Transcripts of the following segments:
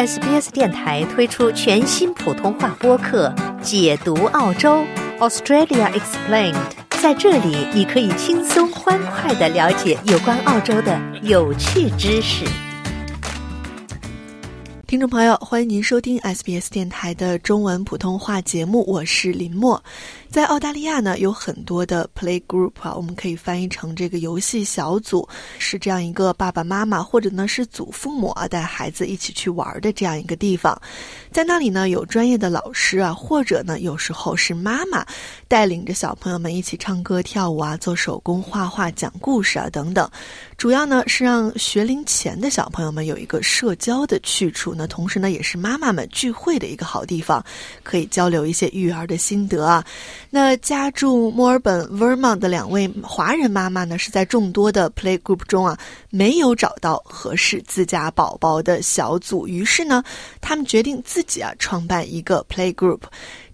SBS 电台推出全新普通话播客《解读澳洲 Australia Explained》。在这里，你可以轻松欢快的了解有关澳洲的有趣知识。听众朋友，欢迎您收听 SBS 电台的中文普通话节目，我是林默。在澳大利亚呢，有很多的 play group 啊，我们可以翻译成这个游戏小组，是这样一个爸爸妈妈或者呢是祖父母啊带孩子一起去玩的这样一个地方。在那里呢，有专业的老师啊，或者呢有时候是妈妈带领着小朋友们一起唱歌、跳舞啊，做手工、画画、讲故事啊等等。主要呢是让学龄前的小朋友们有一个社交的去处，那同时呢也是妈妈们聚会的一个好地方，可以交流一些育儿的心得啊。那家住墨尔本 Vermont 的两位华人妈妈呢，是在众多的 play group 中啊，没有找到合适自家宝宝的小组，于是呢，他们决定自己啊创办一个 play group。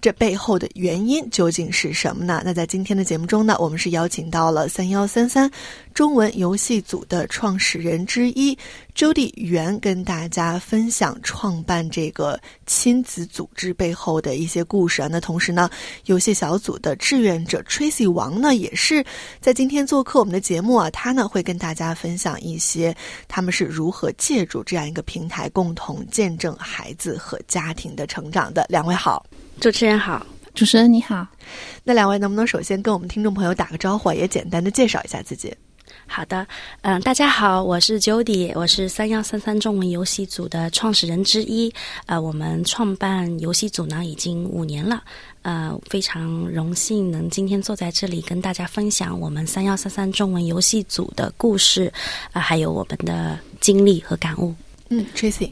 这背后的原因究竟是什么呢？那在今天的节目中呢，我们是邀请到了三幺三三中文游戏组的创始人之一 Jody 袁，跟大家分享创办这个亲子组织背后的一些故事啊。那同时呢，游戏小组的志愿者 Tracy 王呢，也是在今天做客我们的节目啊。他呢会跟大家分享一些他们是如何借助这样一个平台，共同见证孩子和家庭的成长的。两位好。主持人好，主持人你好。那两位能不能首先跟我们听众朋友打个招呼，也简单的介绍一下自己？好的，嗯，大家好，我是 Jody，我是三幺三三中文游戏组的创始人之一。呃，我们创办游戏组呢已经五年了，呃，非常荣幸能今天坐在这里跟大家分享我们三幺三三中文游戏组的故事，啊，还有我们的经历和感悟。嗯，Tracy，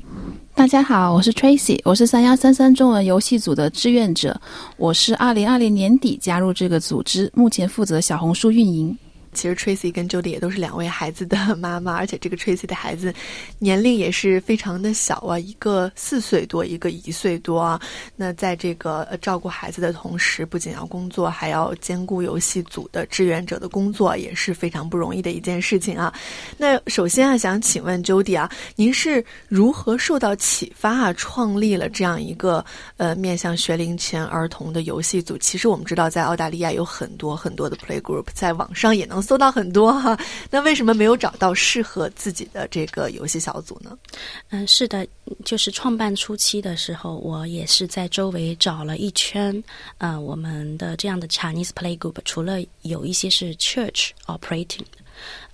大家好，我是 Tracy，我是三幺三三中文游戏组的志愿者，我是二零二零年底加入这个组织，目前负责小红书运营。其实 Tracy 跟 Jody 也都是两位孩子的妈妈，而且这个 Tracy 的孩子年龄也是非常的小啊，一个四岁多，一个一岁多啊。那在这个照顾孩子的同时，不仅要工作，还要兼顾游戏组的志愿者的工作，也是非常不容易的一件事情啊。那首先啊，想请问 Jody 啊，您是如何受到启发啊，创立了这样一个呃面向学龄前儿童的游戏组？其实我们知道，在澳大利亚有很多很多的 Play Group，在网上也能。搜到很多哈，那为什么没有找到适合自己的这个游戏小组呢？嗯，是的，就是创办初期的时候，我也是在周围找了一圈，呃，我们的这样的 Chinese Play Group，除了有一些是 Church Operating，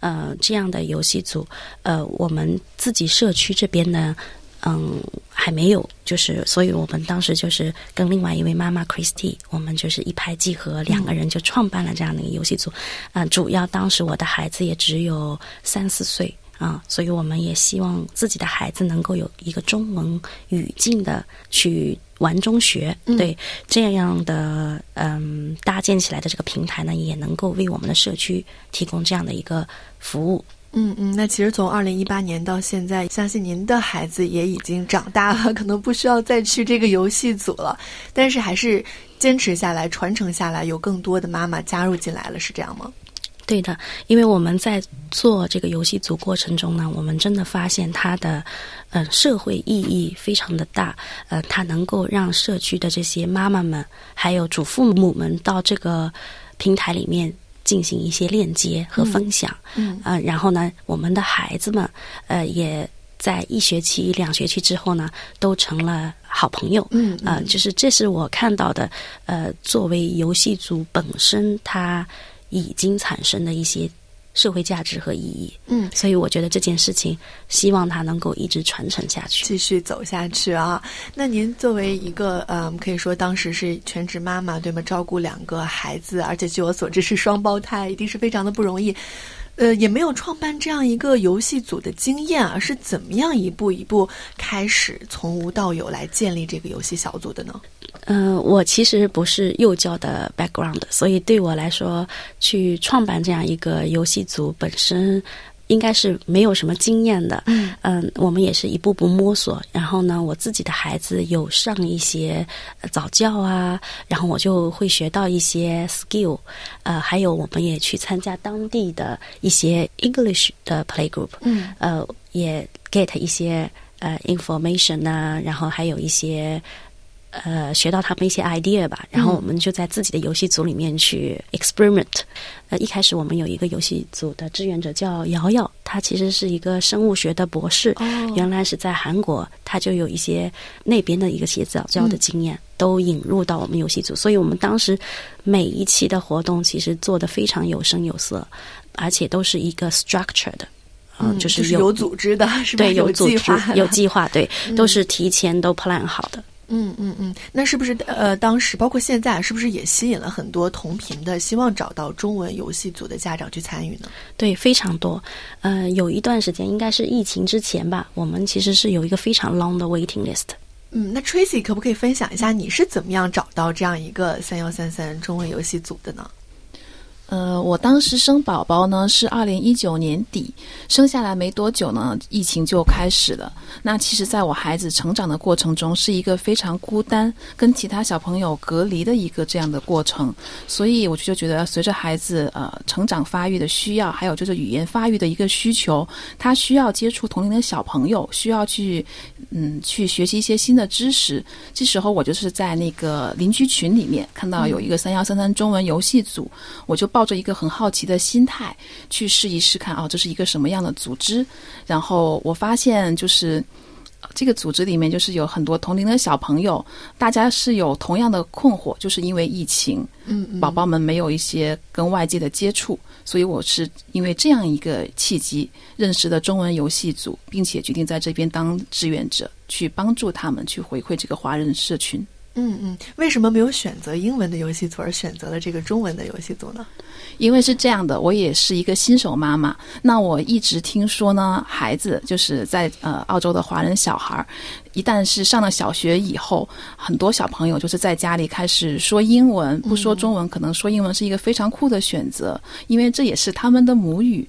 呃，这样的游戏组，呃，我们自己社区这边呢。嗯，还没有，就是，所以我们当时就是跟另外一位妈妈 Christy，我们就是一拍即合，两个人就创办了这样的一个游戏组。嗯，主要当时我的孩子也只有三四岁啊，所以我们也希望自己的孩子能够有一个中文语境的去玩中学。对这样的嗯搭建起来的这个平台呢，也能够为我们的社区提供这样的一个服务。嗯嗯，那其实从二零一八年到现在，相信您的孩子也已经长大了，可能不需要再去这个游戏组了。但是还是坚持下来，传承下来，有更多的妈妈加入进来了，是这样吗？对的，因为我们在做这个游戏组过程中呢，我们真的发现它的呃社会意义非常的大，呃，它能够让社区的这些妈妈们还有祖父母们到这个平台里面。进行一些链接和分享，嗯，呃，然后呢，我们的孩子们，呃，也在一学期、两学期之后呢，都成了好朋友，嗯，呃，就是这是我看到的，呃，作为游戏组本身，它已经产生的一些。社会价值和意义，嗯，所以我觉得这件事情，希望它能够一直传承下去，继续走下去啊。那您作为一个，嗯，可以说当时是全职妈妈，对吗？照顾两个孩子，而且据我所知是双胞胎，一定是非常的不容易。呃，也没有创办这样一个游戏组的经验啊，是怎么样一步一步开始从无到有来建立这个游戏小组的呢？嗯，我其实不是幼教的 background，所以对我来说，去创办这样一个游戏组本身。应该是没有什么经验的，嗯，我们也是一步步摸索。然后呢，我自己的孩子有上一些早教啊，然后我就会学到一些 skill，呃，还有我们也去参加当地的一些 English 的 play group，嗯，呃，也 get 一些呃 information 啊，然后还有一些。呃，学到他们一些 idea 吧，然后我们就在自己的游戏组里面去 experiment。呃，一开始我们有一个游戏组的志愿者叫瑶瑶，她其实是一个生物学的博士，原来是在韩国，她就有一些那边的一个写早教的经验，都引入到我们游戏组，所以我们当时每一期的活动其实做的非常有声有色，而且都是一个 structure 的，嗯，就是有组织的，是吧？对，有计划，有计划，对，都是提前都 plan 好的。嗯嗯嗯，那是不是呃，当时包括现在，是不是也吸引了很多同频的，希望找到中文游戏组的家长去参与呢？对，非常多。呃，有一段时间，应该是疫情之前吧，我们其实是有一个非常 long 的 waiting list。嗯，那 Tracy 可不可以分享一下，你是怎么样找到这样一个三幺三三中文游戏组的呢？呃，我当时生宝宝呢是二零一九年底，生下来没多久呢，疫情就开始了。那其实，在我孩子成长的过程中，是一个非常孤单、跟其他小朋友隔离的一个这样的过程。所以，我就觉得，随着孩子呃成长发育的需要，还有就是语言发育的一个需求，他需要接触同龄的小朋友，需要去嗯去学习一些新的知识。这时候，我就是在那个邻居群里面看到有一个三幺三三中文游戏组，我就报。抱着一个很好奇的心态去试一试看啊，这是一个什么样的组织？然后我发现，就是这个组织里面就是有很多同龄的小朋友，大家是有同样的困惑，就是因为疫情，嗯，宝宝们没有一些跟外界的接触，所以我是因为这样一个契机认识的中文游戏组，并且决定在这边当志愿者，去帮助他们去回馈这个华人社群。嗯嗯，为什么没有选择英文的游戏组，而选择了这个中文的游戏组呢？因为是这样的，我也是一个新手妈妈。那我一直听说呢，孩子就是在呃澳洲的华人小孩，一旦是上了小学以后，很多小朋友就是在家里开始说英文，不说中文，可能说英文是一个非常酷的选择，因为这也是他们的母语。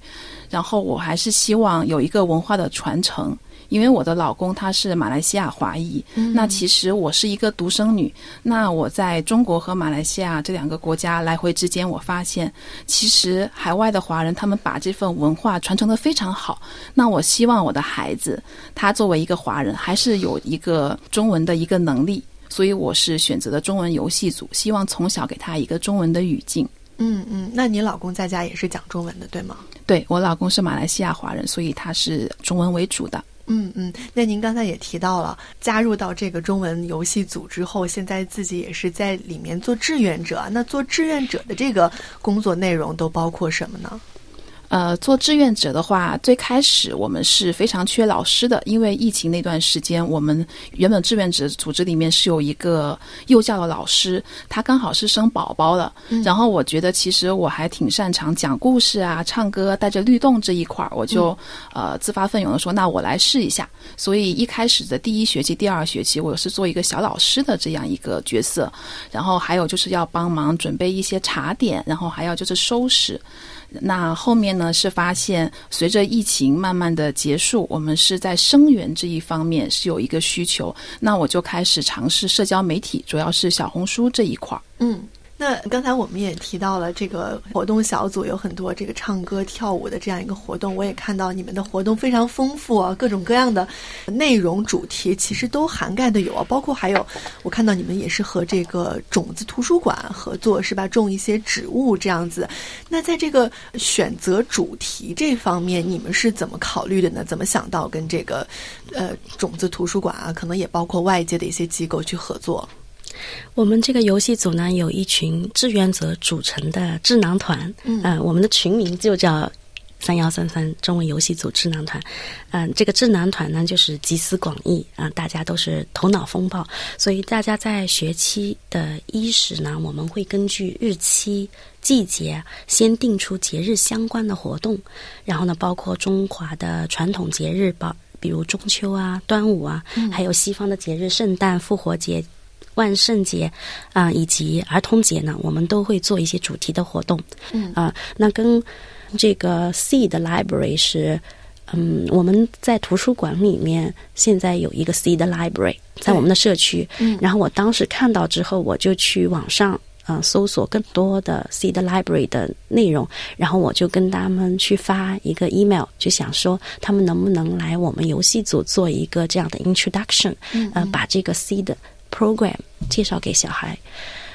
然后我还是希望有一个文化的传承。因为我的老公他是马来西亚华裔，那其实我是一个独生女。那我在中国和马来西亚这两个国家来回之间，我发现其实海外的华人他们把这份文化传承的非常好。那我希望我的孩子他作为一个华人，还是有一个中文的一个能力，所以我是选择的中文游戏组，希望从小给他一个中文的语境。嗯嗯，那你老公在家也是讲中文的，对吗？对我老公是马来西亚华人，所以他是中文为主的。嗯嗯，那您刚才也提到了加入到这个中文游戏组之后，现在自己也是在里面做志愿者。那做志愿者的这个工作内容都包括什么呢？呃，做志愿者的话，最开始我们是非常缺老师的，因为疫情那段时间，我们原本志愿者组织里面是有一个幼教的老师，他刚好是生宝宝了。然后我觉得其实我还挺擅长讲故事啊、唱歌、带着律动这一块儿，我就呃自发奋勇的说，那我来试一下。所以一开始的第一学期、第二学期，我是做一个小老师的这样一个角色，然后还有就是要帮忙准备一些茶点，然后还要就是收拾。那后面呢？是发现随着疫情慢慢的结束，我们是在生源这一方面是有一个需求，那我就开始尝试社交媒体，主要是小红书这一块儿。嗯。那刚才我们也提到了这个活动小组有很多这个唱歌跳舞的这样一个活动，我也看到你们的活动非常丰富啊，各种各样的内容主题其实都涵盖的有啊，包括还有我看到你们也是和这个种子图书馆合作是吧，种一些植物这样子。那在这个选择主题这方面，你们是怎么考虑的呢？怎么想到跟这个呃种子图书馆啊，可能也包括外界的一些机构去合作？我们这个游戏组呢，有一群志愿者组成的智囊团，嗯，我们的群名就叫“三幺三三中文游戏组智囊团”。嗯，这个智囊团呢，就是集思广益啊，大家都是头脑风暴，所以大家在学期的伊始呢，我们会根据日期、季节，先定出节日相关的活动，然后呢，包括中华的传统节日，包比如中秋啊、端午啊，还有西方的节日，圣诞、复活节。万圣节啊，以及儿童节呢，我们都会做一些主题的活动。嗯啊，那跟这个 Seed Library 是，嗯，我们在图书馆里面现在有一个 Seed Library 在我们的社区。嗯，然后我当时看到之后，我就去网上嗯、呃搜索更多的 Seed Library 的内容，然后我就跟他们去发一个 email，就想说他们能不能来我们游戏组做一个这样的 introduction，嗯呃，把这个 Seed program 介绍给小孩。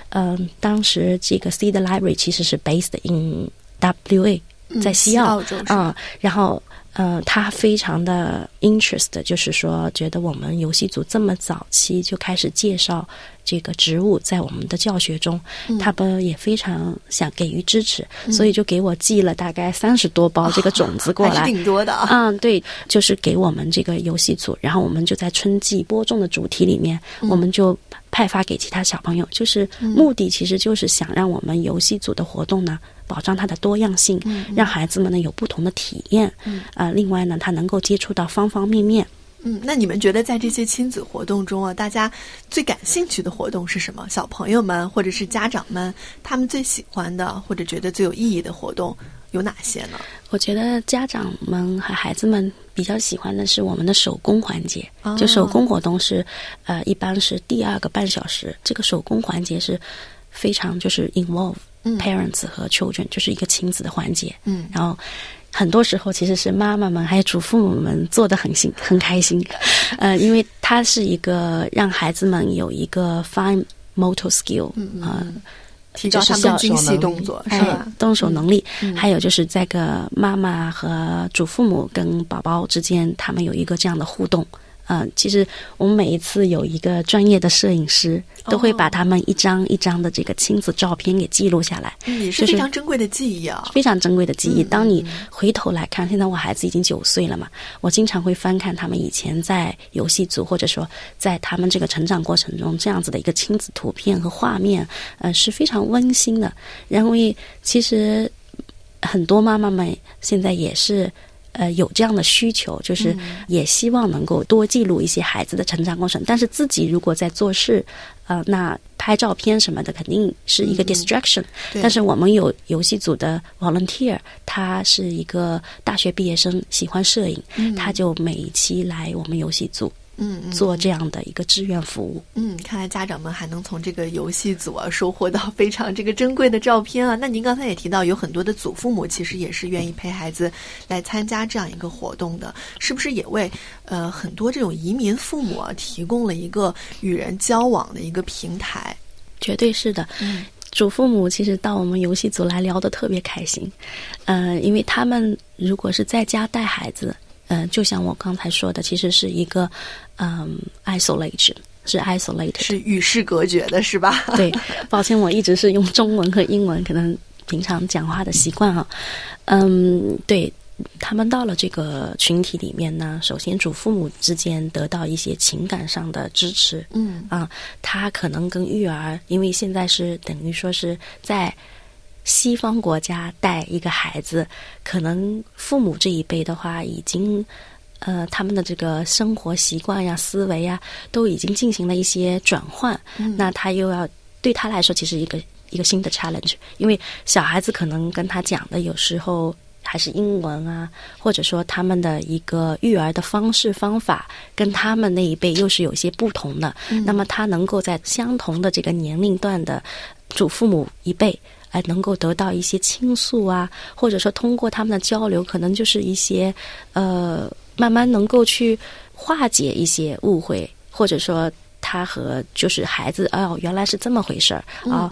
嗯、当时这个 Seed Library 其实是 based in WA，在嗯西澳啊、然后呃，他非常的 interest，就是说觉得我们游戏组这么早期就开始介绍这个植物在我们的教学中，嗯。他们也非常想给予支持，所以就给我寄了大概三十多包这个种子过来。还挺多的。啊。嗯，对，就是给我们这个游戏组，然后我们就在春季播种的主题里面，我们就派发给其他小朋友，就是目的其实就是想让我们游戏组的活动呢，保障它的多样性，让孩子们呢有不同的体验，啊、另外呢，他能够接触到方方方面面。嗯，那你们觉得在这些亲子活动中啊，大家最感兴趣的活动是什么？小朋友们或者是家长们，他们最喜欢的或者觉得最有意义的活动有哪些呢？我觉得家长们和孩子们比较喜欢的是我们的手工环节，哦就手工活动是，呃，一般是第二个半小时。这个手工环节是非常就是 involve 嗯 parents 和 children，、就是一个亲子的环节。嗯然后很多时候其实是妈妈们还有祖父母们做的很心很开心，呃，因为它是一个让孩子们有一个 fine motor skill，嗯嗯呃嗯提高他们的精细动作是哎吧？，动手能力，嗯还有就是这个妈妈和祖父母跟宝宝之间，他们有一个这样的互动。呃，其实我们每一次有一个专业的摄影师，都会把他们一张一张的这个亲子照片给记录下来，嗯也是就是非常珍贵的记忆啊。非常珍贵的记忆。嗯当你回头来看，现在我孩子已经九岁了嘛，我经常会翻看他们以前在游戏组，或者说在他们这个成长过程中这样子的一个亲子图片和画面，呃，是非常温馨的。然后，其实很多妈妈们现在也是。呃，有这样的需求，就是嗯也希望能够多记录一些孩子的成长过程。但是自己如果在做事，呃，那拍照片什么的肯定是一个嗯 distraction。对但是我们有游戏组的 volunteer，他是一个大学毕业生，喜欢摄影，他就每一期来我们游戏组嗯嗯做这样的一个志愿服务。嗯，看来家长们还能从这个游戏组啊收获到非常这个珍贵的照片啊。那您刚才也提到，有很多的祖父母其实也是愿意陪孩子来参加这样一个活动的，是不是也为呃很多这种移民父母啊提供了一个与人交往的一个平台？绝对是的。嗯祖父母其实到我们游戏组来聊得特别开心，呃，因为他们如果是在家带孩子，呃，就像我刚才说的，其实是一个嗯、isolation，是 isolated，是与世隔绝的，是吧？对，抱歉，我一直是用中文和英文，可能平常讲话的习惯啊。嗯，对他们到了这个群体里面呢，首先祖父母之间得到一些情感上的支持，嗯啊，他可能跟育儿，因为现在是等于说是在西方国家带一个孩子，可能父母这一辈的话，已经呃他们的这个生活习惯呀、思维呀，都已经进行了一些转换。那他又要对他来说，其实一个一个新的 challenge，因为小孩子可能跟他讲的有时候。还是英文啊，或者说他们的一个育儿的方式方法，跟他们那一辈又是有些不同的。那么他能够在相同的这个年龄段的祖父母一辈，哎、能够得到一些倾诉啊，或者说通过他们的交流，可能就是一些呃，慢慢能够去化解一些误会，或者说。他和就是孩子哦，原来是这么回事儿啊、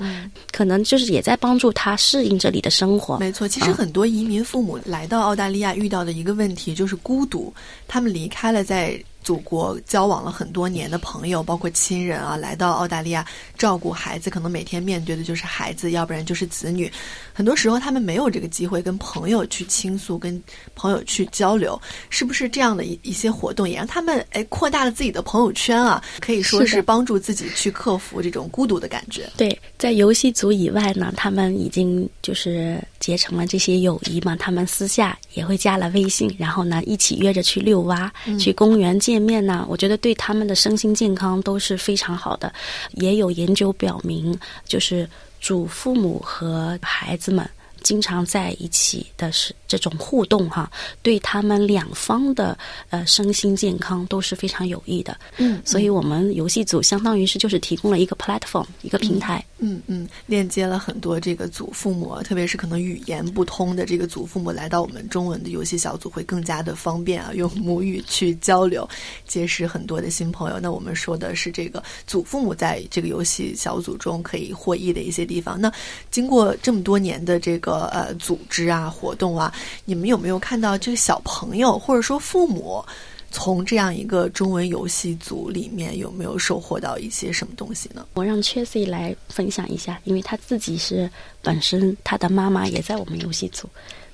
可能就是也在帮助他适应这里的生活。没错，其实很多移民父母来到澳大利亚遇到的一个问题就是孤独，他们离开了在祖国交往了很多年的朋友，包括亲人啊，来到澳大利亚照顾孩子，可能每天面对的就是孩子，要不然就是子女。很多时候他们没有这个机会跟朋友去倾诉，跟朋友去交流，是不是这样的一一些活动也让他们哎扩大了自己的朋友圈啊？可以说是帮助自己去克服这种孤独的感觉。对，在游戏组以外呢，他们已经就是结成了这些友谊嘛，他们私下也会加了微信，然后呢一起约着去遛蛙、去公园见面呢。我觉得对他们的身心健康都是非常好的。也有研究表明，就是祖父母和孩子们。经常在一起的是这种互动哈，对他们两方的呃身心健康都是非常有益的。嗯，所以我们游戏组相当于是就是提供了一个 platform 一个平台。嗯嗯，链接了很多这个祖父母，特别是可能语言不通的这个祖父母来到我们中文的游戏小组会更加的方便啊，用母语去交流，结识很多的新朋友。那我们说的是这个祖父母在这个游戏小组中可以获益的一些地方。那经过这么多年的这个呃组织啊活动啊，你们有没有看到这个小朋友或者说父母？从这样一个中文游戏组里面有没有收获到一些什么东西呢？我让 Chelsea 来分享一下，因为他自己是本身他的妈妈也在我们游戏组，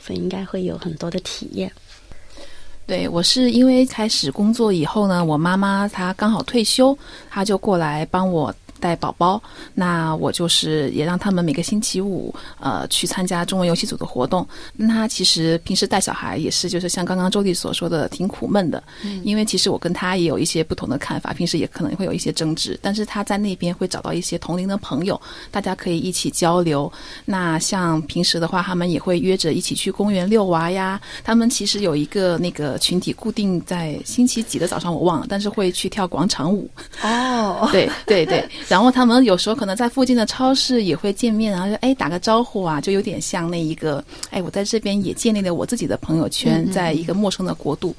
所以应该会有很多的体验。对我是因为开始工作以后呢，我妈妈她刚好退休，她就过来帮我。带宝宝，那我就是也让他们每个星期五，呃，去参加中文游戏组的活动。那他其实平时带小孩也是，就是像刚刚周丽所说的，挺苦闷的。嗯，因为其实我跟他也有一些不同的看法，平时也可能会有一些争执。但是他在那边会找到一些同龄的朋友，大家可以一起交流。那像平时的话，他们也会约着一起去公园遛娃呀。他们其实有一个那个群体，固定在星期几的早上我忘了，但是会去跳广场舞。哦，对对对。然后他们有时候可能在附近的超市也会见面，然后就哎打个招呼啊，就有点像那一个哎，我在这边也建立了我自己的朋友圈，在一个陌生的国度。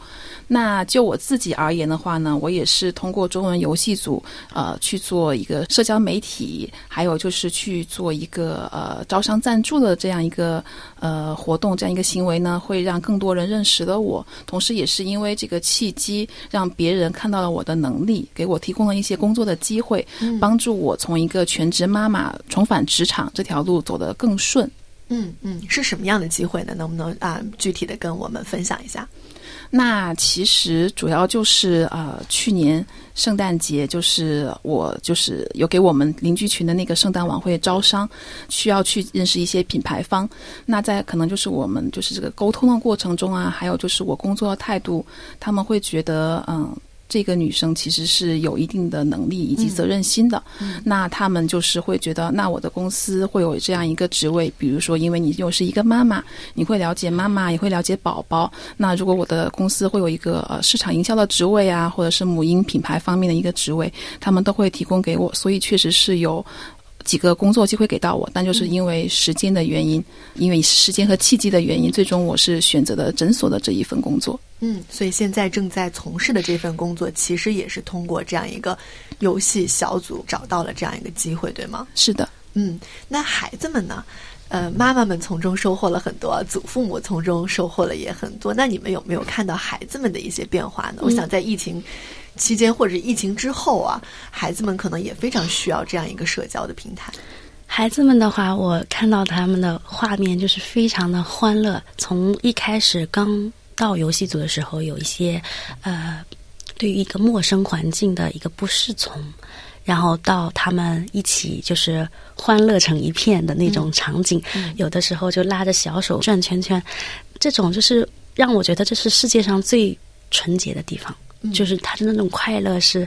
那就我自己而言的话呢，我也是通过中文游戏组呃去做一个社交媒体，还有就是去做一个呃招商赞助的这样一个呃活动，这样一个行为呢，会让更多人认识了我。同时，也是因为这个契机，让别人看到了我的能力，给我提供了一些工作的机会，帮。助我从一个全职妈妈重返职场这条路走得更顺。嗯嗯，是什么样的机会呢？能不能啊具体的跟我们分享一下？那其实主要就是啊，去年圣诞节就是我就是有给我们邻居群的那个圣诞晚会招商，需要去认识一些品牌方。那在可能就是我们就是这个沟通的过程中啊，还有就是我工作的态度，他们会觉得嗯。这个女生其实是有一定的能力以及责任心的，那他们就是会觉得，那我的公司会有这样一个职位，比如说，因为你又是一个妈妈，你会了解妈妈，也会了解宝宝。那如果我的公司会有一个呃市场营销的职位啊，或者是母婴品牌方面的一个职位，他们都会提供给我，所以确实是有。几个工作机会给到我，但就是因为时间的原因，因为时间和契机的原因，最终我是选择了诊所的这一份工作。嗯，所以现在正在从事的这份工作，其实也是通过这样一个游戏小组找到了这样一个机会，对吗？是的。嗯，那孩子们呢？呃，妈妈们从中收获了很多，祖父母从中收获了也很多。那你们有没有看到孩子们的一些变化呢？我想在疫情。期间或者疫情之后啊，孩子们可能也非常需要这样一个社交的平台。孩子们的话，我看到他们的画面就是非常的欢乐。从一开始刚到游戏组的时候，有一些呃，对于一个陌生环境的一个不适从，然后到他们一起就是欢乐成一片的那种场景，有的时候就拉着小手转圈圈，这种就是让我觉得这是世界上最纯洁的地方。就是他的那种快乐是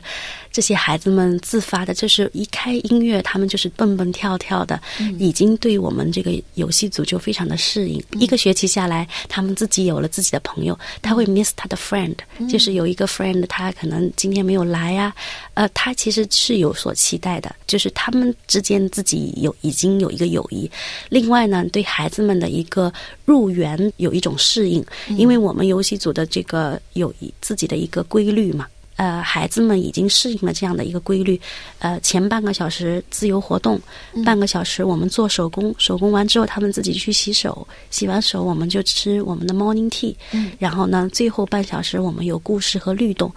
这些孩子们自发的，就是一开音乐，他们就是蹦蹦跳跳的，已经对我们这个游戏组就非常的适应。一个学期下来，他们自己有了自己的朋友，他会 miss 他的 friend，就是有一个 friend 他可能今天没有来呀，呃，他其实是有所期待的，就是他们之间自己有已经有一个友谊。另外呢，对孩子们的一个入园有一种适应，因为我们游戏组的这个有自己的一个规。规律嘛，呃，孩子们已经适应了这样的一个规律，呃，前半个小时自由活动，半个小时我们做手工，手工完之后他们自己去洗手，洗完手我们就吃我们的 morning tea，然后呢，最后半小时我们有故事和律动。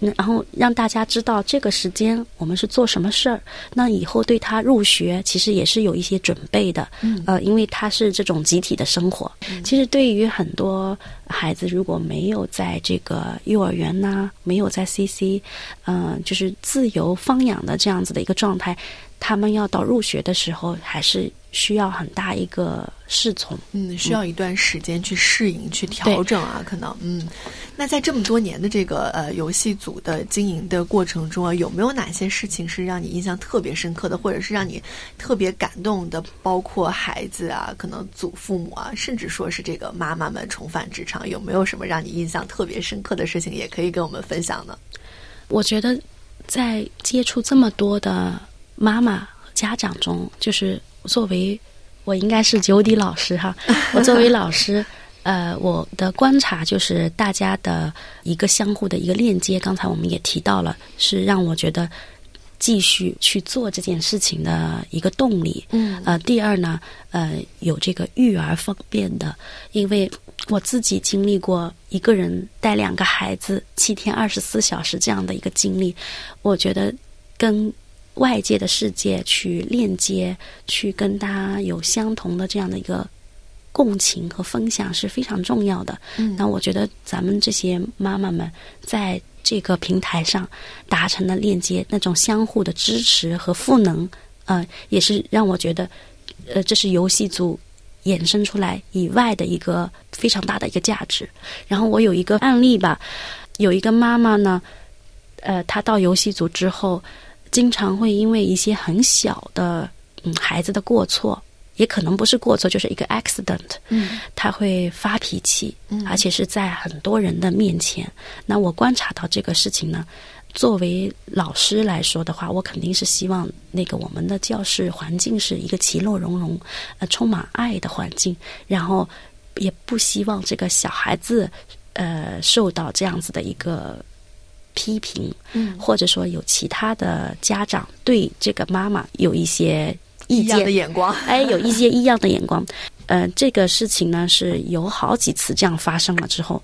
然后让大家知道这个时间我们是做什么事儿，那以后对他入学其实也是有一些准备的。嗯，呃，因为他是这种集体的生活。其实对于很多孩子，如果没有在这个幼儿园呐，没有在 CC，嗯，就是自由放养的这样子的一个状态，他们要到入学的时候，还是需要很大一个侍从。嗯，需要一段时间去适应、去调整啊，可能嗯。那在这么多年的这个呃游戏组的经营的过程中啊，有没有哪些事情是让你印象特别深刻的，或者是让你特别感动的？包括孩子啊，可能祖父母啊，甚至说是这个妈妈们重返职场，有没有什么让你印象特别深刻的事情，也可以跟我们分享呢？我觉得在接触这么多的妈妈家长中，就是作为我应该是九底老师哈，我作为老师。呃，我的观察就是大家的一个相互的一个链接。刚才我们也提到了，是让我觉得继续去做这件事情的一个动力。嗯，呃，第二呢，呃，有这个育儿方面的，因为我自己经历过一个人带两个孩子七天二十四小时这样的一个经历，我觉得跟外界的世界去链接，去跟他有相同的这样的一个。共情和分享是非常重要的。嗯，那我觉得咱们这些妈妈们在这个平台上达成了链接，那种相互的支持和赋能，呃，也是让我觉得，呃，这是游戏组衍生出来以外的一个非常大的一个价值。然后我有一个案例吧，有一个妈妈呢，呃，她到游戏组之后，经常会因为一些很小的嗯孩子的过错。也可能不是过错，就是一个 accident。嗯，他会发脾气，嗯，而且是在很多人的面前。那我观察到这个事情呢，作为老师来说的话，我肯定是希望那个我们的教室环境是一个其乐融融、呃充满爱的环境，然后也不希望这个小孩子呃受到这样子的一个批评，嗯，或者说有其他的家长对这个妈妈有一些。异样的眼光，哎，有一些异样的眼光。呃，这个事情呢是有好几次这样发生了之后，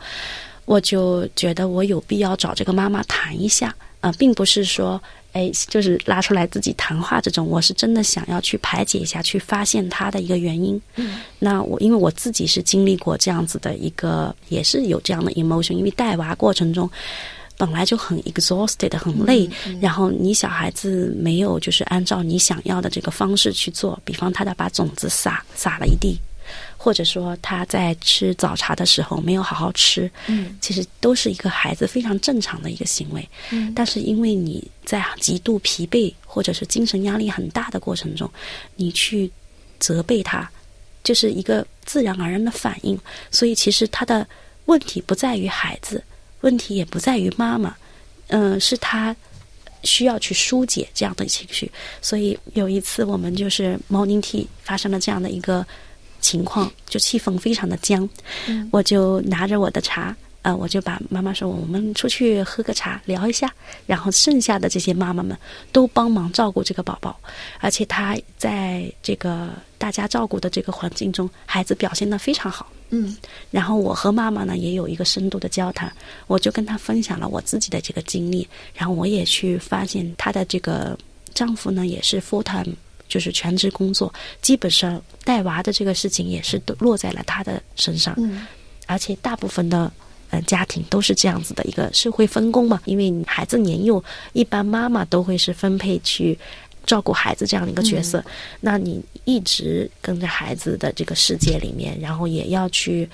我就觉得我有必要找这个妈妈谈一下。呃，并不是说，哎，就是拉出来自己谈话这种，我是真的想要去排解一下，去发现他的一个原因。嗯，那我因为我自己是经历过这样子的一个，也是有这样的 emotion，因为带娃过程中。本来就很 exhausted，很累，然后你小孩子没有就是按照你想要的这个方式去做，比方他的把种子撒撒了一地，或者说他在吃早茶的时候没有好好吃，嗯，其实都是一个孩子非常正常的一个行为，嗯，但是因为你在极度疲惫或者是精神压力很大的过程中，你去责备他，就是一个自然而然的反应，所以其实他的问题不在于孩子。问题也不在于妈妈，嗯，是他需要去疏解这样的情绪。所以有一次，我们就是 morning tea 发生了这样的一个情况，就气氛非常的僵。我就拿着我的茶。啊，我就把妈妈说，我们出去喝个茶，聊一下。然后剩下的这些妈妈们都帮忙照顾这个宝宝，而且他在这个大家照顾的这个环境中，孩子表现的非常好。嗯，然后我和妈妈呢也有一个深度的交谈，我就跟她分享了我自己的这个经历，然后我也去发现她的这个丈夫呢也是 full time，就是全职工作，基本上带娃的这个事情也是都落在了她的身上。嗯，而且大部分的。呃，家庭都是这样子的一个社会分工嘛，因为孩子年幼，一般妈妈都会是分配去照顾孩子这样的一个角色。那你一直跟着孩子的这个世界里面，然后也要去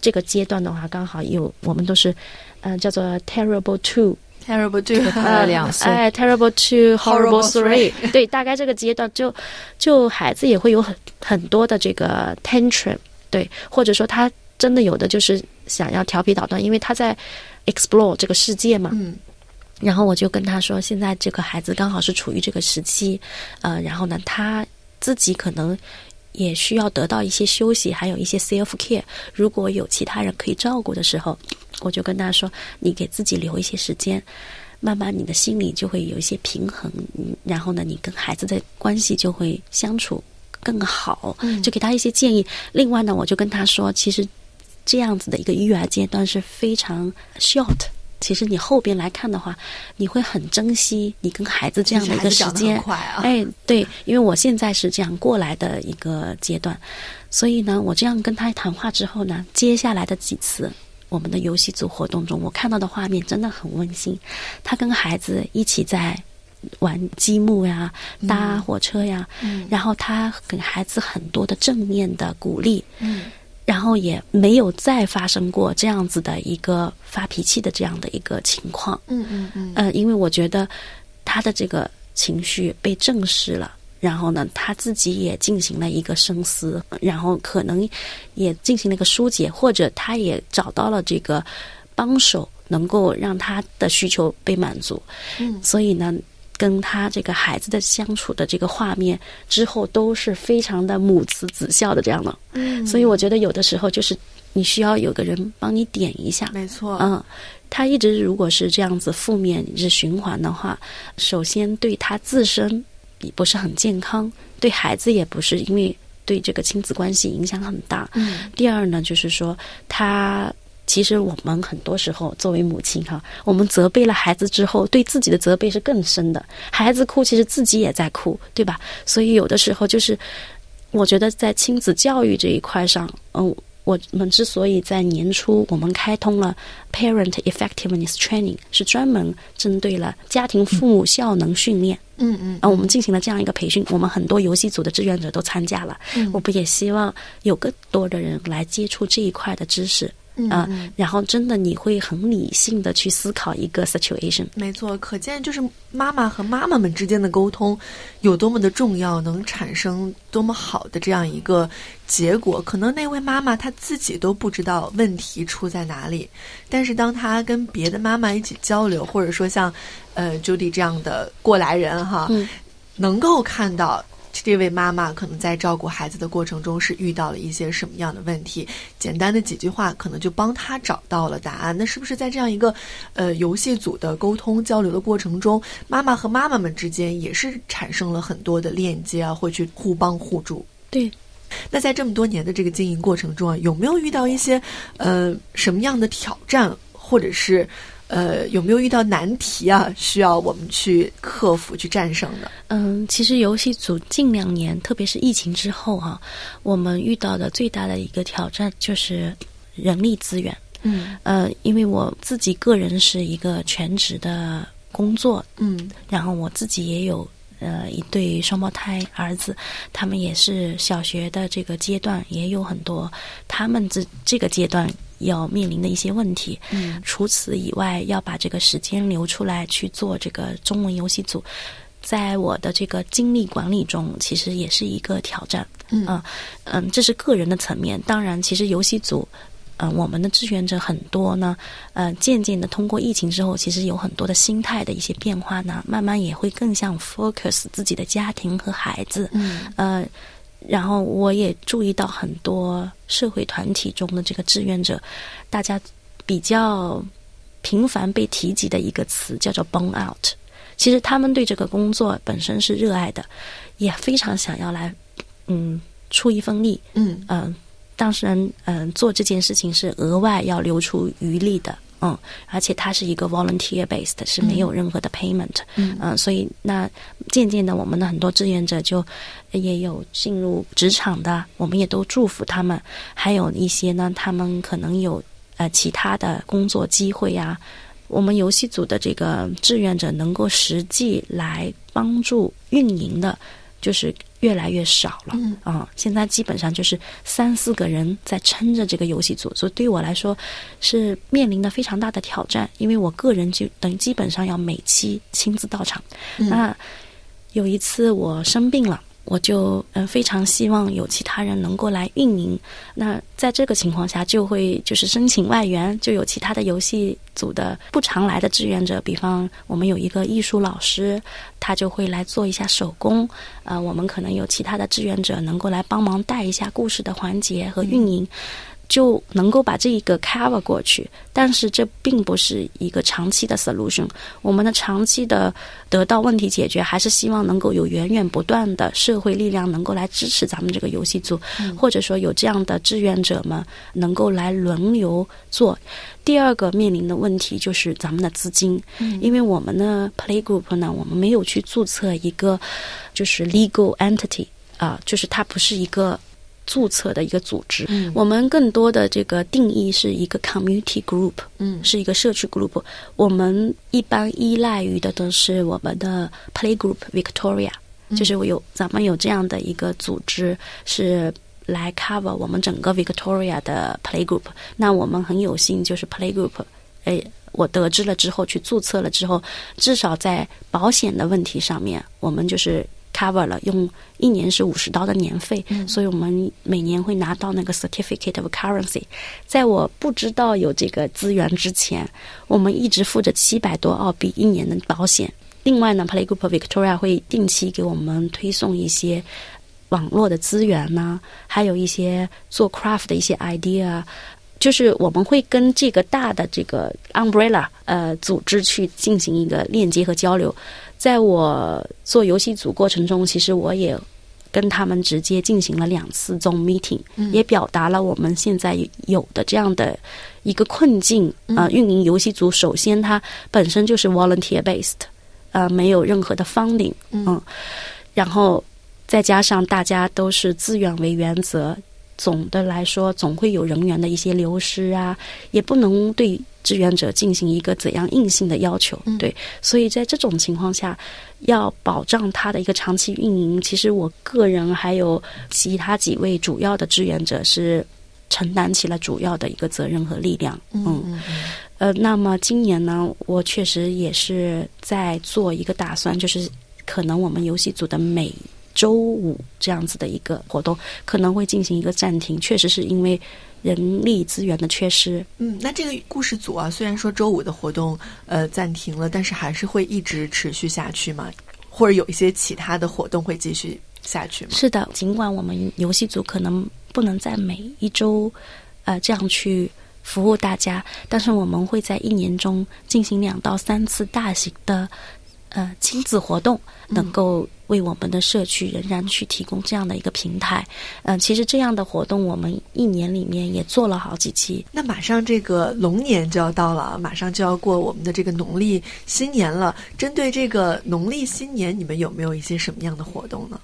这个阶段的话，刚好有我们都是嗯叫做 terrible two，terrible two，呃 两岁，哎，terrible two，horrible three，对，大概这个阶段就就孩子也会有很很多的这个 tantrum，对，或者说他真的有的就是。想要调皮捣蛋，因为他在 explore 这个世界嘛。嗯。然后我就跟他说，现在这个孩子刚好是处于这个时期，呃，然后呢，他自己可能也需要得到一些休息，还有一些 self care。如果有其他人可以照顾的时候，我就跟他说，你给自己留一些时间，慢慢你的心里就会有一些平衡，然后呢，你跟孩子的关系就会相处更好。嗯。就给他一些建议。另外呢，我就跟他说，其实。这样子的一个育儿阶段是非常 short。其实你后边来看的话，你会很珍惜你跟孩子这样的一个时间。哎，对，因为我现在是这样过来的一个阶段，所以呢，我这样跟他谈话之后呢，接下来的几次我们的游戏组活动中，我看到的画面真的很温馨。他跟孩子一起在玩积木呀、搭火车呀，然后他给孩子很多的正面的鼓励。嗯。然后也没有再发生过这样子的一个发脾气的这样的一个情况。嗯嗯嗯，呃，因为我觉得他的这个情绪被正视了，然后呢，他自己也进行了一个深思，然后可能也进行了一个疏解，或者他也找到了这个帮手，能够让他的需求被满足。嗯所以呢，跟他这个孩子的相处的这个画面之后都是非常的母慈子孝的这样的。嗯，所以我觉得有的时候就是你需要有个人帮你点一下。没错，嗯，他一直如果是这样子负面一直循环的话，首先对他自身也不是很健康，对孩子也不是，因为对这个亲子关系影响很大。嗯第二呢，就是说他。其实我们很多时候作为母亲哈，我们责备了孩子之后，对自己的责备是更深的。孩子哭，其实自己也在哭，对吧？所以有的时候就是，我觉得在亲子教育这一块上，嗯，我们之所以在年初我们开通了 Parent Effectiveness Training，是专门针对了家庭父母效能训练。嗯嗯啊，我们进行了这样一个培训，我们很多游戏组的志愿者都参加了。嗯我们也希望有更多的人来接触这一块的知识嗯啊、嗯然后真的你会很理性的去思考一个 situation。没错，可见就是妈妈和妈妈们之间的沟通有多么的重要，能产生多么好的这样一个结果。可能那位妈妈她自己都不知道问题出在哪里，但是当她跟别的妈妈一起交流，或者说像呃 Judy 这样的过来人哈，嗯能够看到这位妈妈可能在照顾孩子的过程中是遇到了一些什么样的问题，简单的几句话可能就帮她找到了答案。那是不是在这样一个呃游戏组的沟通交流的过程中，妈妈和妈妈们之间也是产生了很多的链接啊，会去互帮互助？对，那在这么多年的这个经营过程中啊，有没有遇到一些呃什么样的挑战，或者是呃有没有遇到难题啊，需要我们去克服、去战胜的？嗯，其实游戏组近两年，特别是疫情之后哈、我们遇到的最大的一个挑战就是人力资源。嗯呃，因为我自己个人是一个全职的工作，嗯然后我自己也有呃一对双胞胎儿子，他们也是小学的这个阶段，也有很多他们这这个阶段要面临的一些问题。嗯除此以外，要把这个时间留出来去做这个中文游戏组，在我的这个精力管理中，其实也是一个挑战。嗯啊嗯，这是个人的层面。当然，其实游戏组，嗯、我们的志愿者很多呢，呃，渐渐的通过疫情之后，其实有很多的心态的一些变化呢，慢慢也会更像 focus 自己的家庭和孩子。嗯呃，然后我也注意到很多社会团体中的这个志愿者，大家比较频繁被提及的一个词叫做 burn out。其实他们对这个工作本身是热爱的，也非常想要来，嗯，出一份力，嗯。嗯、当事人嗯、做这件事情是额外要留出余力的，嗯，而且它是一个 volunteer based，是没有任何的 payment，嗯。嗯、所以那渐渐的，我们的很多志愿者就也有进入职场的，我们也都祝福他们，还有一些呢，他们可能有呃其他的工作机会呀、我们游戏组的这个志愿者能够实际来帮助运营的，就是越来越少了。嗯啊、现在基本上就是三四个人在撑着这个游戏组，所以对我来说是面临的非常大的挑战，因为我个人就等于基本上要每期亲自到场。嗯那有一次我生病了。我就嗯、呃非常希望有其他人能够来运营。那在这个情况下，就会就是申请外援，就有其他的游戏组的不常来的志愿者，比方我们有一个艺术老师，他就会来做一下手工。呃，我们可能有其他的志愿者能够来帮忙带一下故事的环节和运营。就能够把这一个 cover 过去，但是这并不是一个长期的 solution。我们的长期的得到问题解决，还是希望能够有源源不断的社会力量能够来支持咱们这个游戏组，或者说有这样的志愿者们能够来轮流做。第二个面临的问题就是咱们的资金，因为我们的 play group 呢，我们没有去注册一个就是 legal entity 啊、就是它不是一个。注册的一个组织，嗯我们更多的这个定义是一个 community group，嗯是一个社区 group。我们一般依赖于的都是我们的 play group Victoria，、就是我有咱们有这样的一个组织是来 cover 我们整个 Victoria 的 Playgroup。那我们很有幸，就是 Playgroup，哎，我得知了之后去注册了之后，至少在保险的问题上面，我们就是 cover 了，用一年是五十刀的年费，所以我们每年会拿到那个 Certificate of Currency。在我不知道有这个资源之前，我们一直付着七百多澳币一年的保险。另外呢，Playgroup Victoria 会定期给我们推送一些网络的资源呢，还有一些做 craft 的一些 idea，就是我们会跟这个大的这个 umbrella 呃组织去进行一个链接和交流。在我做游戏组过程中，其实我也跟他们直接进行了两次这种 meeting，也表达了我们现在有的这样的一个困境啊。运营游戏组，首先它本身就是 volunteer based。呃，没有任何的 funding，嗯，然后再加上大家都是自愿为原则，总的来说总会有人员的一些流失啊，也不能对志愿者进行一个怎样硬性的要求，对，所以在这种情况下，要保障它的一个长期运营，其实我个人还有其他几位主要的志愿者是承担起了主要的一个责任和力量，嗯。呃，那么今年呢，我确实也是在做一个打算，就是可能我们游戏组的每周五这样子的一个活动可能会进行一个暂停，确实是因为人力资源的缺失。嗯，那这个故事组啊，虽然说周五的活动呃暂停了，但是还是会一直持续下去吗？或者有一些其他的活动会继续下去吗？是的，尽管我们游戏组可能不能在每一周呃这样去。服务大家，但是我们会在一年中进行两到三次大型的呃亲子活动，能够为我们的社区仍然去提供这样的一个平台。嗯，其实这样的活动我们一年里面也做了好几期。那马上这个龙年就要到了，马上就要过我们的这个农历新年了。针对这个农历新年，你们有没有一些什么样的活动呢？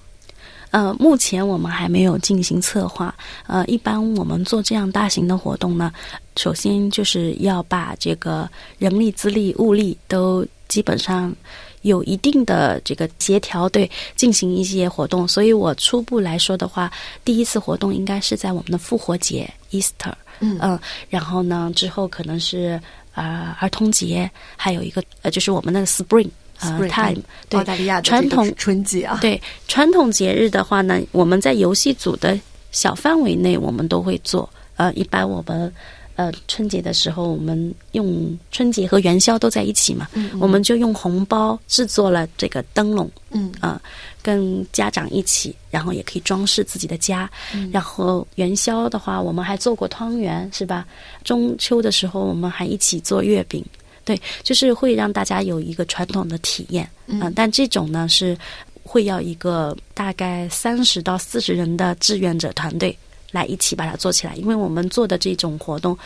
呃，目前我们还没有进行策划。呃，一般我们做这样大型的活动呢，首先就是要把这个人力、资力、物力都基本上有一定的这个协调，对，进行一些活动。所以我初步来说的话，第一次活动应该是在我们的复活节 （Easter）。嗯，然后呢，之后可能是啊儿童节，还有一个呃，就是我们的 Spring。呃，time 澳大利亚传统春节啊，对传统节日的话呢，我们在游戏组的小范围内，我们都会做。呃，一般我们呃春节的时候，我们用春节和元宵都在一起嘛，我们就用红包制作了这个灯笼，嗯啊，跟家长一起，然后也可以装饰自己的家。然后元宵的话，我们还做过汤圆，是吧？中秋的时候，我们还一起做月饼。对，就是会让大家有一个传统的体验，嗯，但这种呢是会要一个大概三十到四十人的志愿者团队来一起把它做起来，因为我们做的这种活动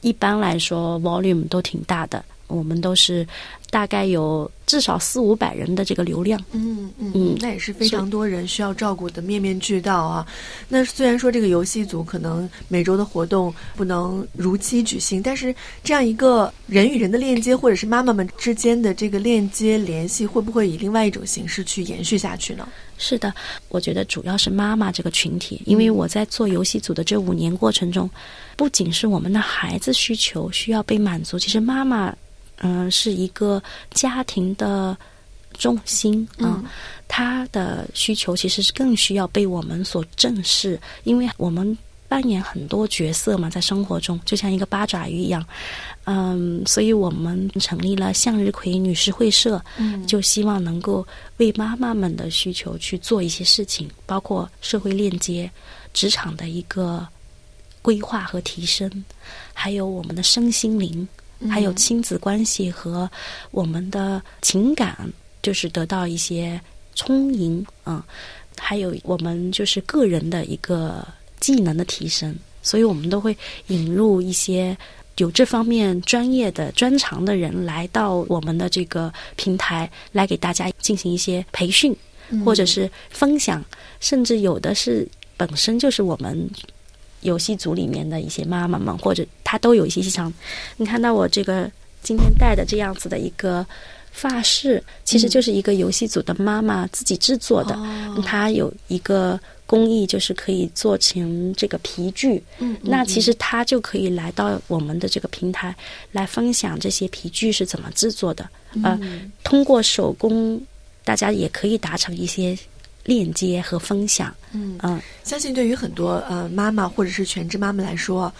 一般来说 volume 都挺大的，我们都是。大概有至少四五百人的这个流量，嗯嗯嗯，那也是非常多人需要照顾的面面俱到啊。那虽然说这个游戏组可能每周的活动不能如期举行，但是这样一个人与人的链接，或者是妈妈们之间的这个链接联系，会不会以另外一种形式去延续下去呢？是的，我觉得主要是妈妈这个群体，因为我在做游戏组的这五年过程中，不仅是我们的孩子需求需要被满足，其实妈妈。嗯，是一个家庭的重心啊，他的需求其实是更需要被我们所正视，因为我们扮演很多角色嘛，在生活中就像一个八爪鱼一样，嗯，所以我们成立了向日葵女士会社，嗯，就希望能够为妈妈们的需求去做一些事情，包括社会链接、职场的一个规划和提升，还有我们的身心灵。还有亲子关系和我们的情感，就是得到一些充盈啊。还有我们就是个人的一个技能的提升，所以我们都会引入一些有这方面专业的专长的人来到我们的这个平台，来给大家进行一些培训，或者是分享，甚至有的是本身就是我们。游戏组里面的一些妈妈们，或者她都有一些日常。你看到我这个今天带的这样子的一个发饰，其实就是一个游戏组的妈妈自己制作的。她有一个工艺，就是可以做成这个皮具。嗯，那其实她就可以来到我们的这个平台来分享这些皮具是怎么制作的。呃，通过手工，大家也可以达成一些链接和分享。嗯嗯，相信对于很多呃妈妈或者是全职妈妈来说。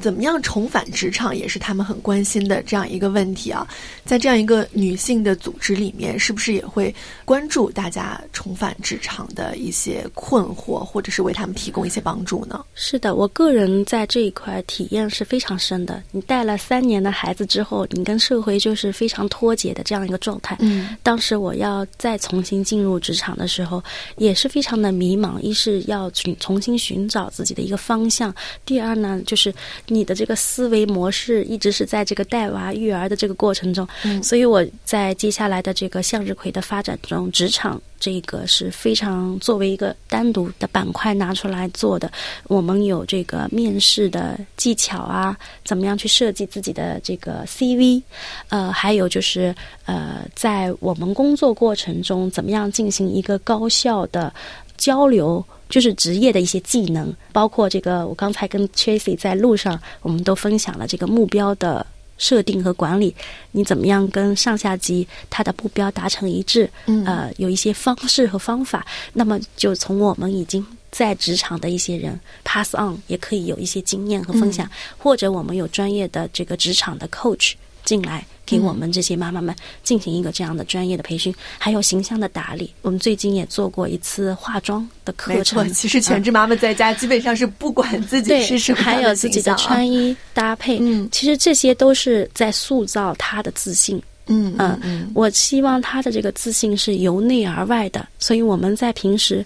怎么样重返职场也是他们很关心的这样一个问题啊，在这样一个女性的组织里面，是不是也会关注大家重返职场的一些困惑，或者是为他们提供一些帮助呢？是的，我个人在这一块体验是非常深的。你带了三年的孩子之后，你跟社会就是非常脱节的这样一个状态。嗯，当时我要再重新进入职场的时候，也是非常的迷茫。一是要去重新寻找自己的一个方向，第二呢，就是。你的这个思维模式一直是在这个带娃育儿的这个过程中，所以我在接下来的这个向日葵的发展中，职场这个是非常作为一个单独的板块拿出来做的。我们有这个面试的技巧啊，怎么样去设计自己的这个 CV，呃，还有就是呃，在我们工作过程中，怎么样进行一个高效的交流。就是职业的一些技能，包括这个，我刚才跟 Tracy 在路上，我们都分享了这个目标的设定和管理。你怎么样跟上下级他的目标达成一致？嗯，呃，有一些方式和方法。那么，就从我们已经在职场的一些人 pass on，也可以有一些经验和分享，或者我们有专业的这个职场的 coach 进来。给我们这些妈妈们进行一个这样的专业的培训，还有形象的打理。我们最近也做过一次化妆的课程。其实全职妈妈在家基本上是不管自己是什么还有自己的穿衣搭配。嗯，其实这些都是在塑造她的自信。嗯嗯嗯，我希望她的这个自信是由内而外的。所以我们在平时，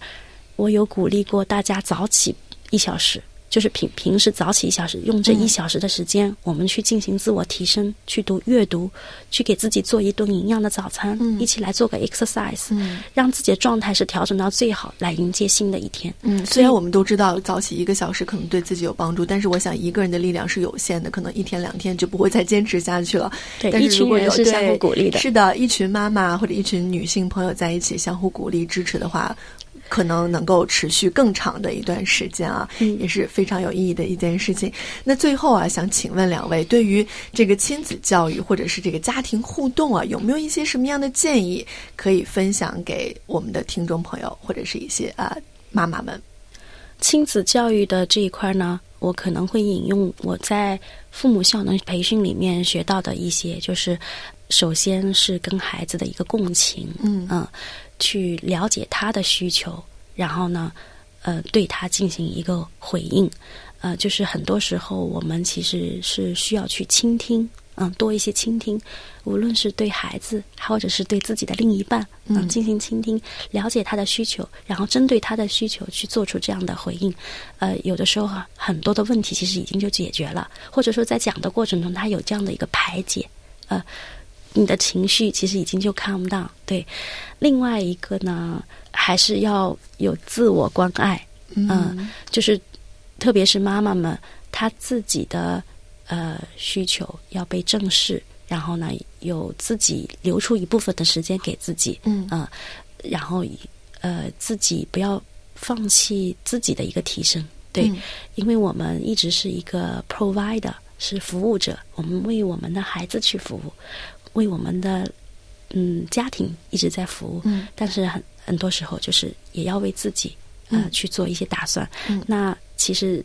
我有鼓励过大家早起一小时。就是平平时早起一小时，用这一小时的时间，我们去进行自我提升，去读阅读，去给自己做一顿营养的早餐，一起来做个 exercise，让自己的状态是调整到最好，来迎接新的一天。嗯，虽然我们都知道早起一个小时可能对自己有帮助，但是我想一个人的力量是有限的，可能一天两天就不会再坚持下去了。对，但是如果有是相互鼓励的，是的，一群妈妈或者一群女性朋友在一起相互鼓励支持的话。可能能够持续更长的一段时间啊，也是非常有意义的一件事情。那最后啊，想请问两位，对于这个亲子教育或者是这个家庭互动啊，有没有一些什么样的建议可以分享给我们的听众朋友或者是一些啊妈妈们？亲子教育的这一块呢，我可能会引用我在父母效能培训里面学到的一些，就是首先是跟孩子的一个共情，嗯嗯。去了解他的需求，然后呢，呃，对他进行一个回应，呃，就是很多时候我们其实是需要去倾听，嗯，多一些倾听，无论是对孩子，或者是对自己的另一半，嗯，进行倾听，了解他的需求，然后针对他的需求去做出这样的回应，呃，有的时候哈，很多的问题其实已经就解决了，或者说在讲的过程中，他有这样的一个排解，呃。你的情绪其实已经就 calm down。对，另外一个呢，还是要有自我关爱。嗯，就是特别是妈妈们，她自己的呃需求要被正视，然后呢，有自己留出一部分的时间给自己。嗯，然后呃，自己不要放弃自己的一个提升。对，因为我们一直是一个 provider，是服务者，我们为我们的孩子去服务。为我们的嗯家庭一直在服务，嗯，但是很很多时候就是也要为自己呃去做一些打算。嗯，那其实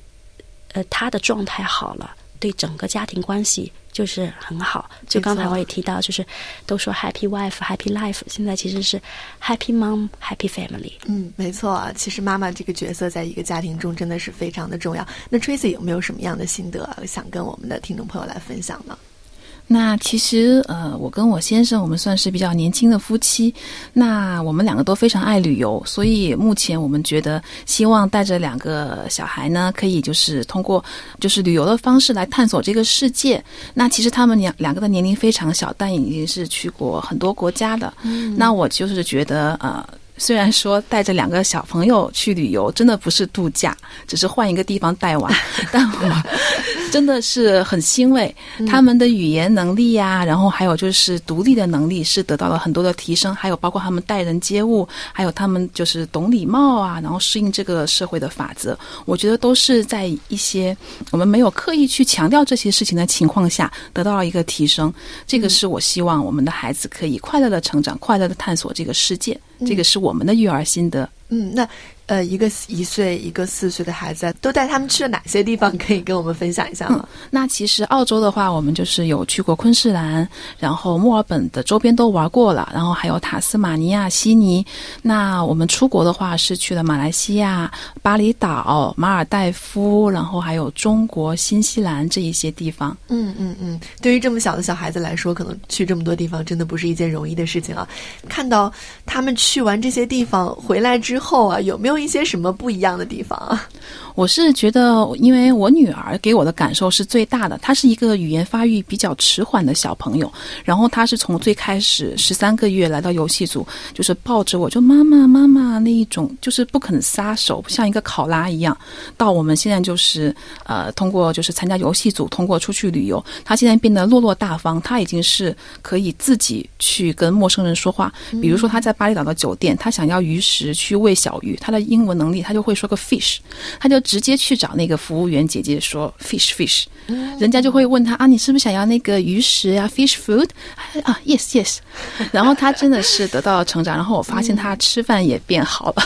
呃他的状态好了，对整个家庭关系就是很好。就刚才我也提到，就是都说 happy wife happy life，现在其实是 happy mom happy family。嗯，没错啊，其实妈妈这个角色在一个家庭中真的是非常的重要。那 Tracy 有没有什么样的心得想跟我们的听众朋友来分享呢？那其实，呃，我跟我先生，我们算是比较年轻的夫妻。那我们两个都非常爱旅游，所以目前我们觉得，希望带着两个小孩呢，可以就是通过就是旅游的方式来探索这个世界。那其实他们两两个的年龄非常小，但已经是去过很多国家的。嗯，那我就是觉得，呃。虽然说带着两个小朋友去旅游，真的不是度假，只是换一个地方带娃，但我真的是很欣慰。他们的语言能力呀，然后还有就是独立的能力是得到了很多的提升，还有包括他们待人接物，还有他们就是懂礼貌啊，然后适应这个社会的法则，我觉得都是在一些我们没有刻意去强调这些事情的情况下得到了一个提升。这个是我希望我们的孩子可以快乐的成长，快乐的探索这个世界。这个是我们的育儿心得。嗯，那。呃，一个一岁，一个四岁的孩子，都带他们去了哪些地方？可以跟我们分享一下吗？那其实澳洲的话，我们就是有去过昆士兰，然后墨尔本的周边都玩过了，然后还有塔斯马尼亚、悉尼。那我们出国的话，是去了马来西亚、巴厘岛、马尔代夫，然后还有中国、新西兰这一些地方。嗯嗯嗯，对于这么小的小孩子来说，可能去这么多地方真的不是一件容易的事情啊。看到他们去完这些地方回来之后啊，有没有？一些什么不一样的地方啊？我是觉得，因为我女儿给我的感受是最大的。她是一个语言发育比较迟缓的小朋友，然后她是从最开始十三个月来到游戏组，就是抱着我就妈妈妈妈那一种，就是不肯撒手，像一个考拉一样。到我们现在就是呃，通过就是参加游戏组，通过出去旅游，她现在变得落落大方，她已经是可以自己去跟陌生人说话。比如说她在巴厘岛的酒店，她想要鱼食去喂小鱼，她的英文能力，她就会说个 fish，她就。直接去找那个服务员姐姐说 fish fish，人家就会问他啊，你是不是想要那个鱼食呀 fish food 啊 yes yes，然后他真的是得到了成长，然后我发现他吃饭也变好了，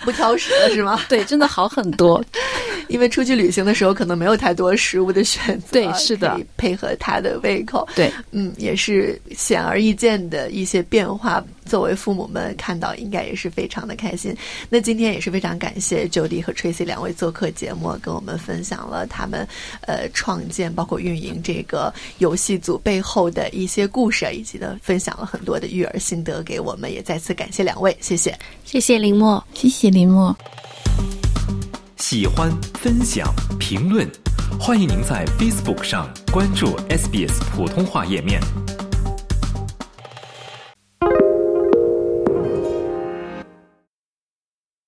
不挑食了是吗？对，真的好很多。因为出去旅行的时候可能没有太多食物的选择，对，是的，配合他的胃口，对，嗯，也是显而易见的一些变化。作为父母们看到，应该也是非常的开心。那今天也是非常感谢 Jody 和 Tracy 两位做客节目，跟我们分享了他们呃创建包括运营这个游戏组背后的一些故事，以及呢分享了很多的育儿心得给我们。也再次感谢两位，谢谢，谢谢林默，谢谢林默。喜欢、分享、评论，欢迎您在 Facebook 上关注 SBS 普通话页面。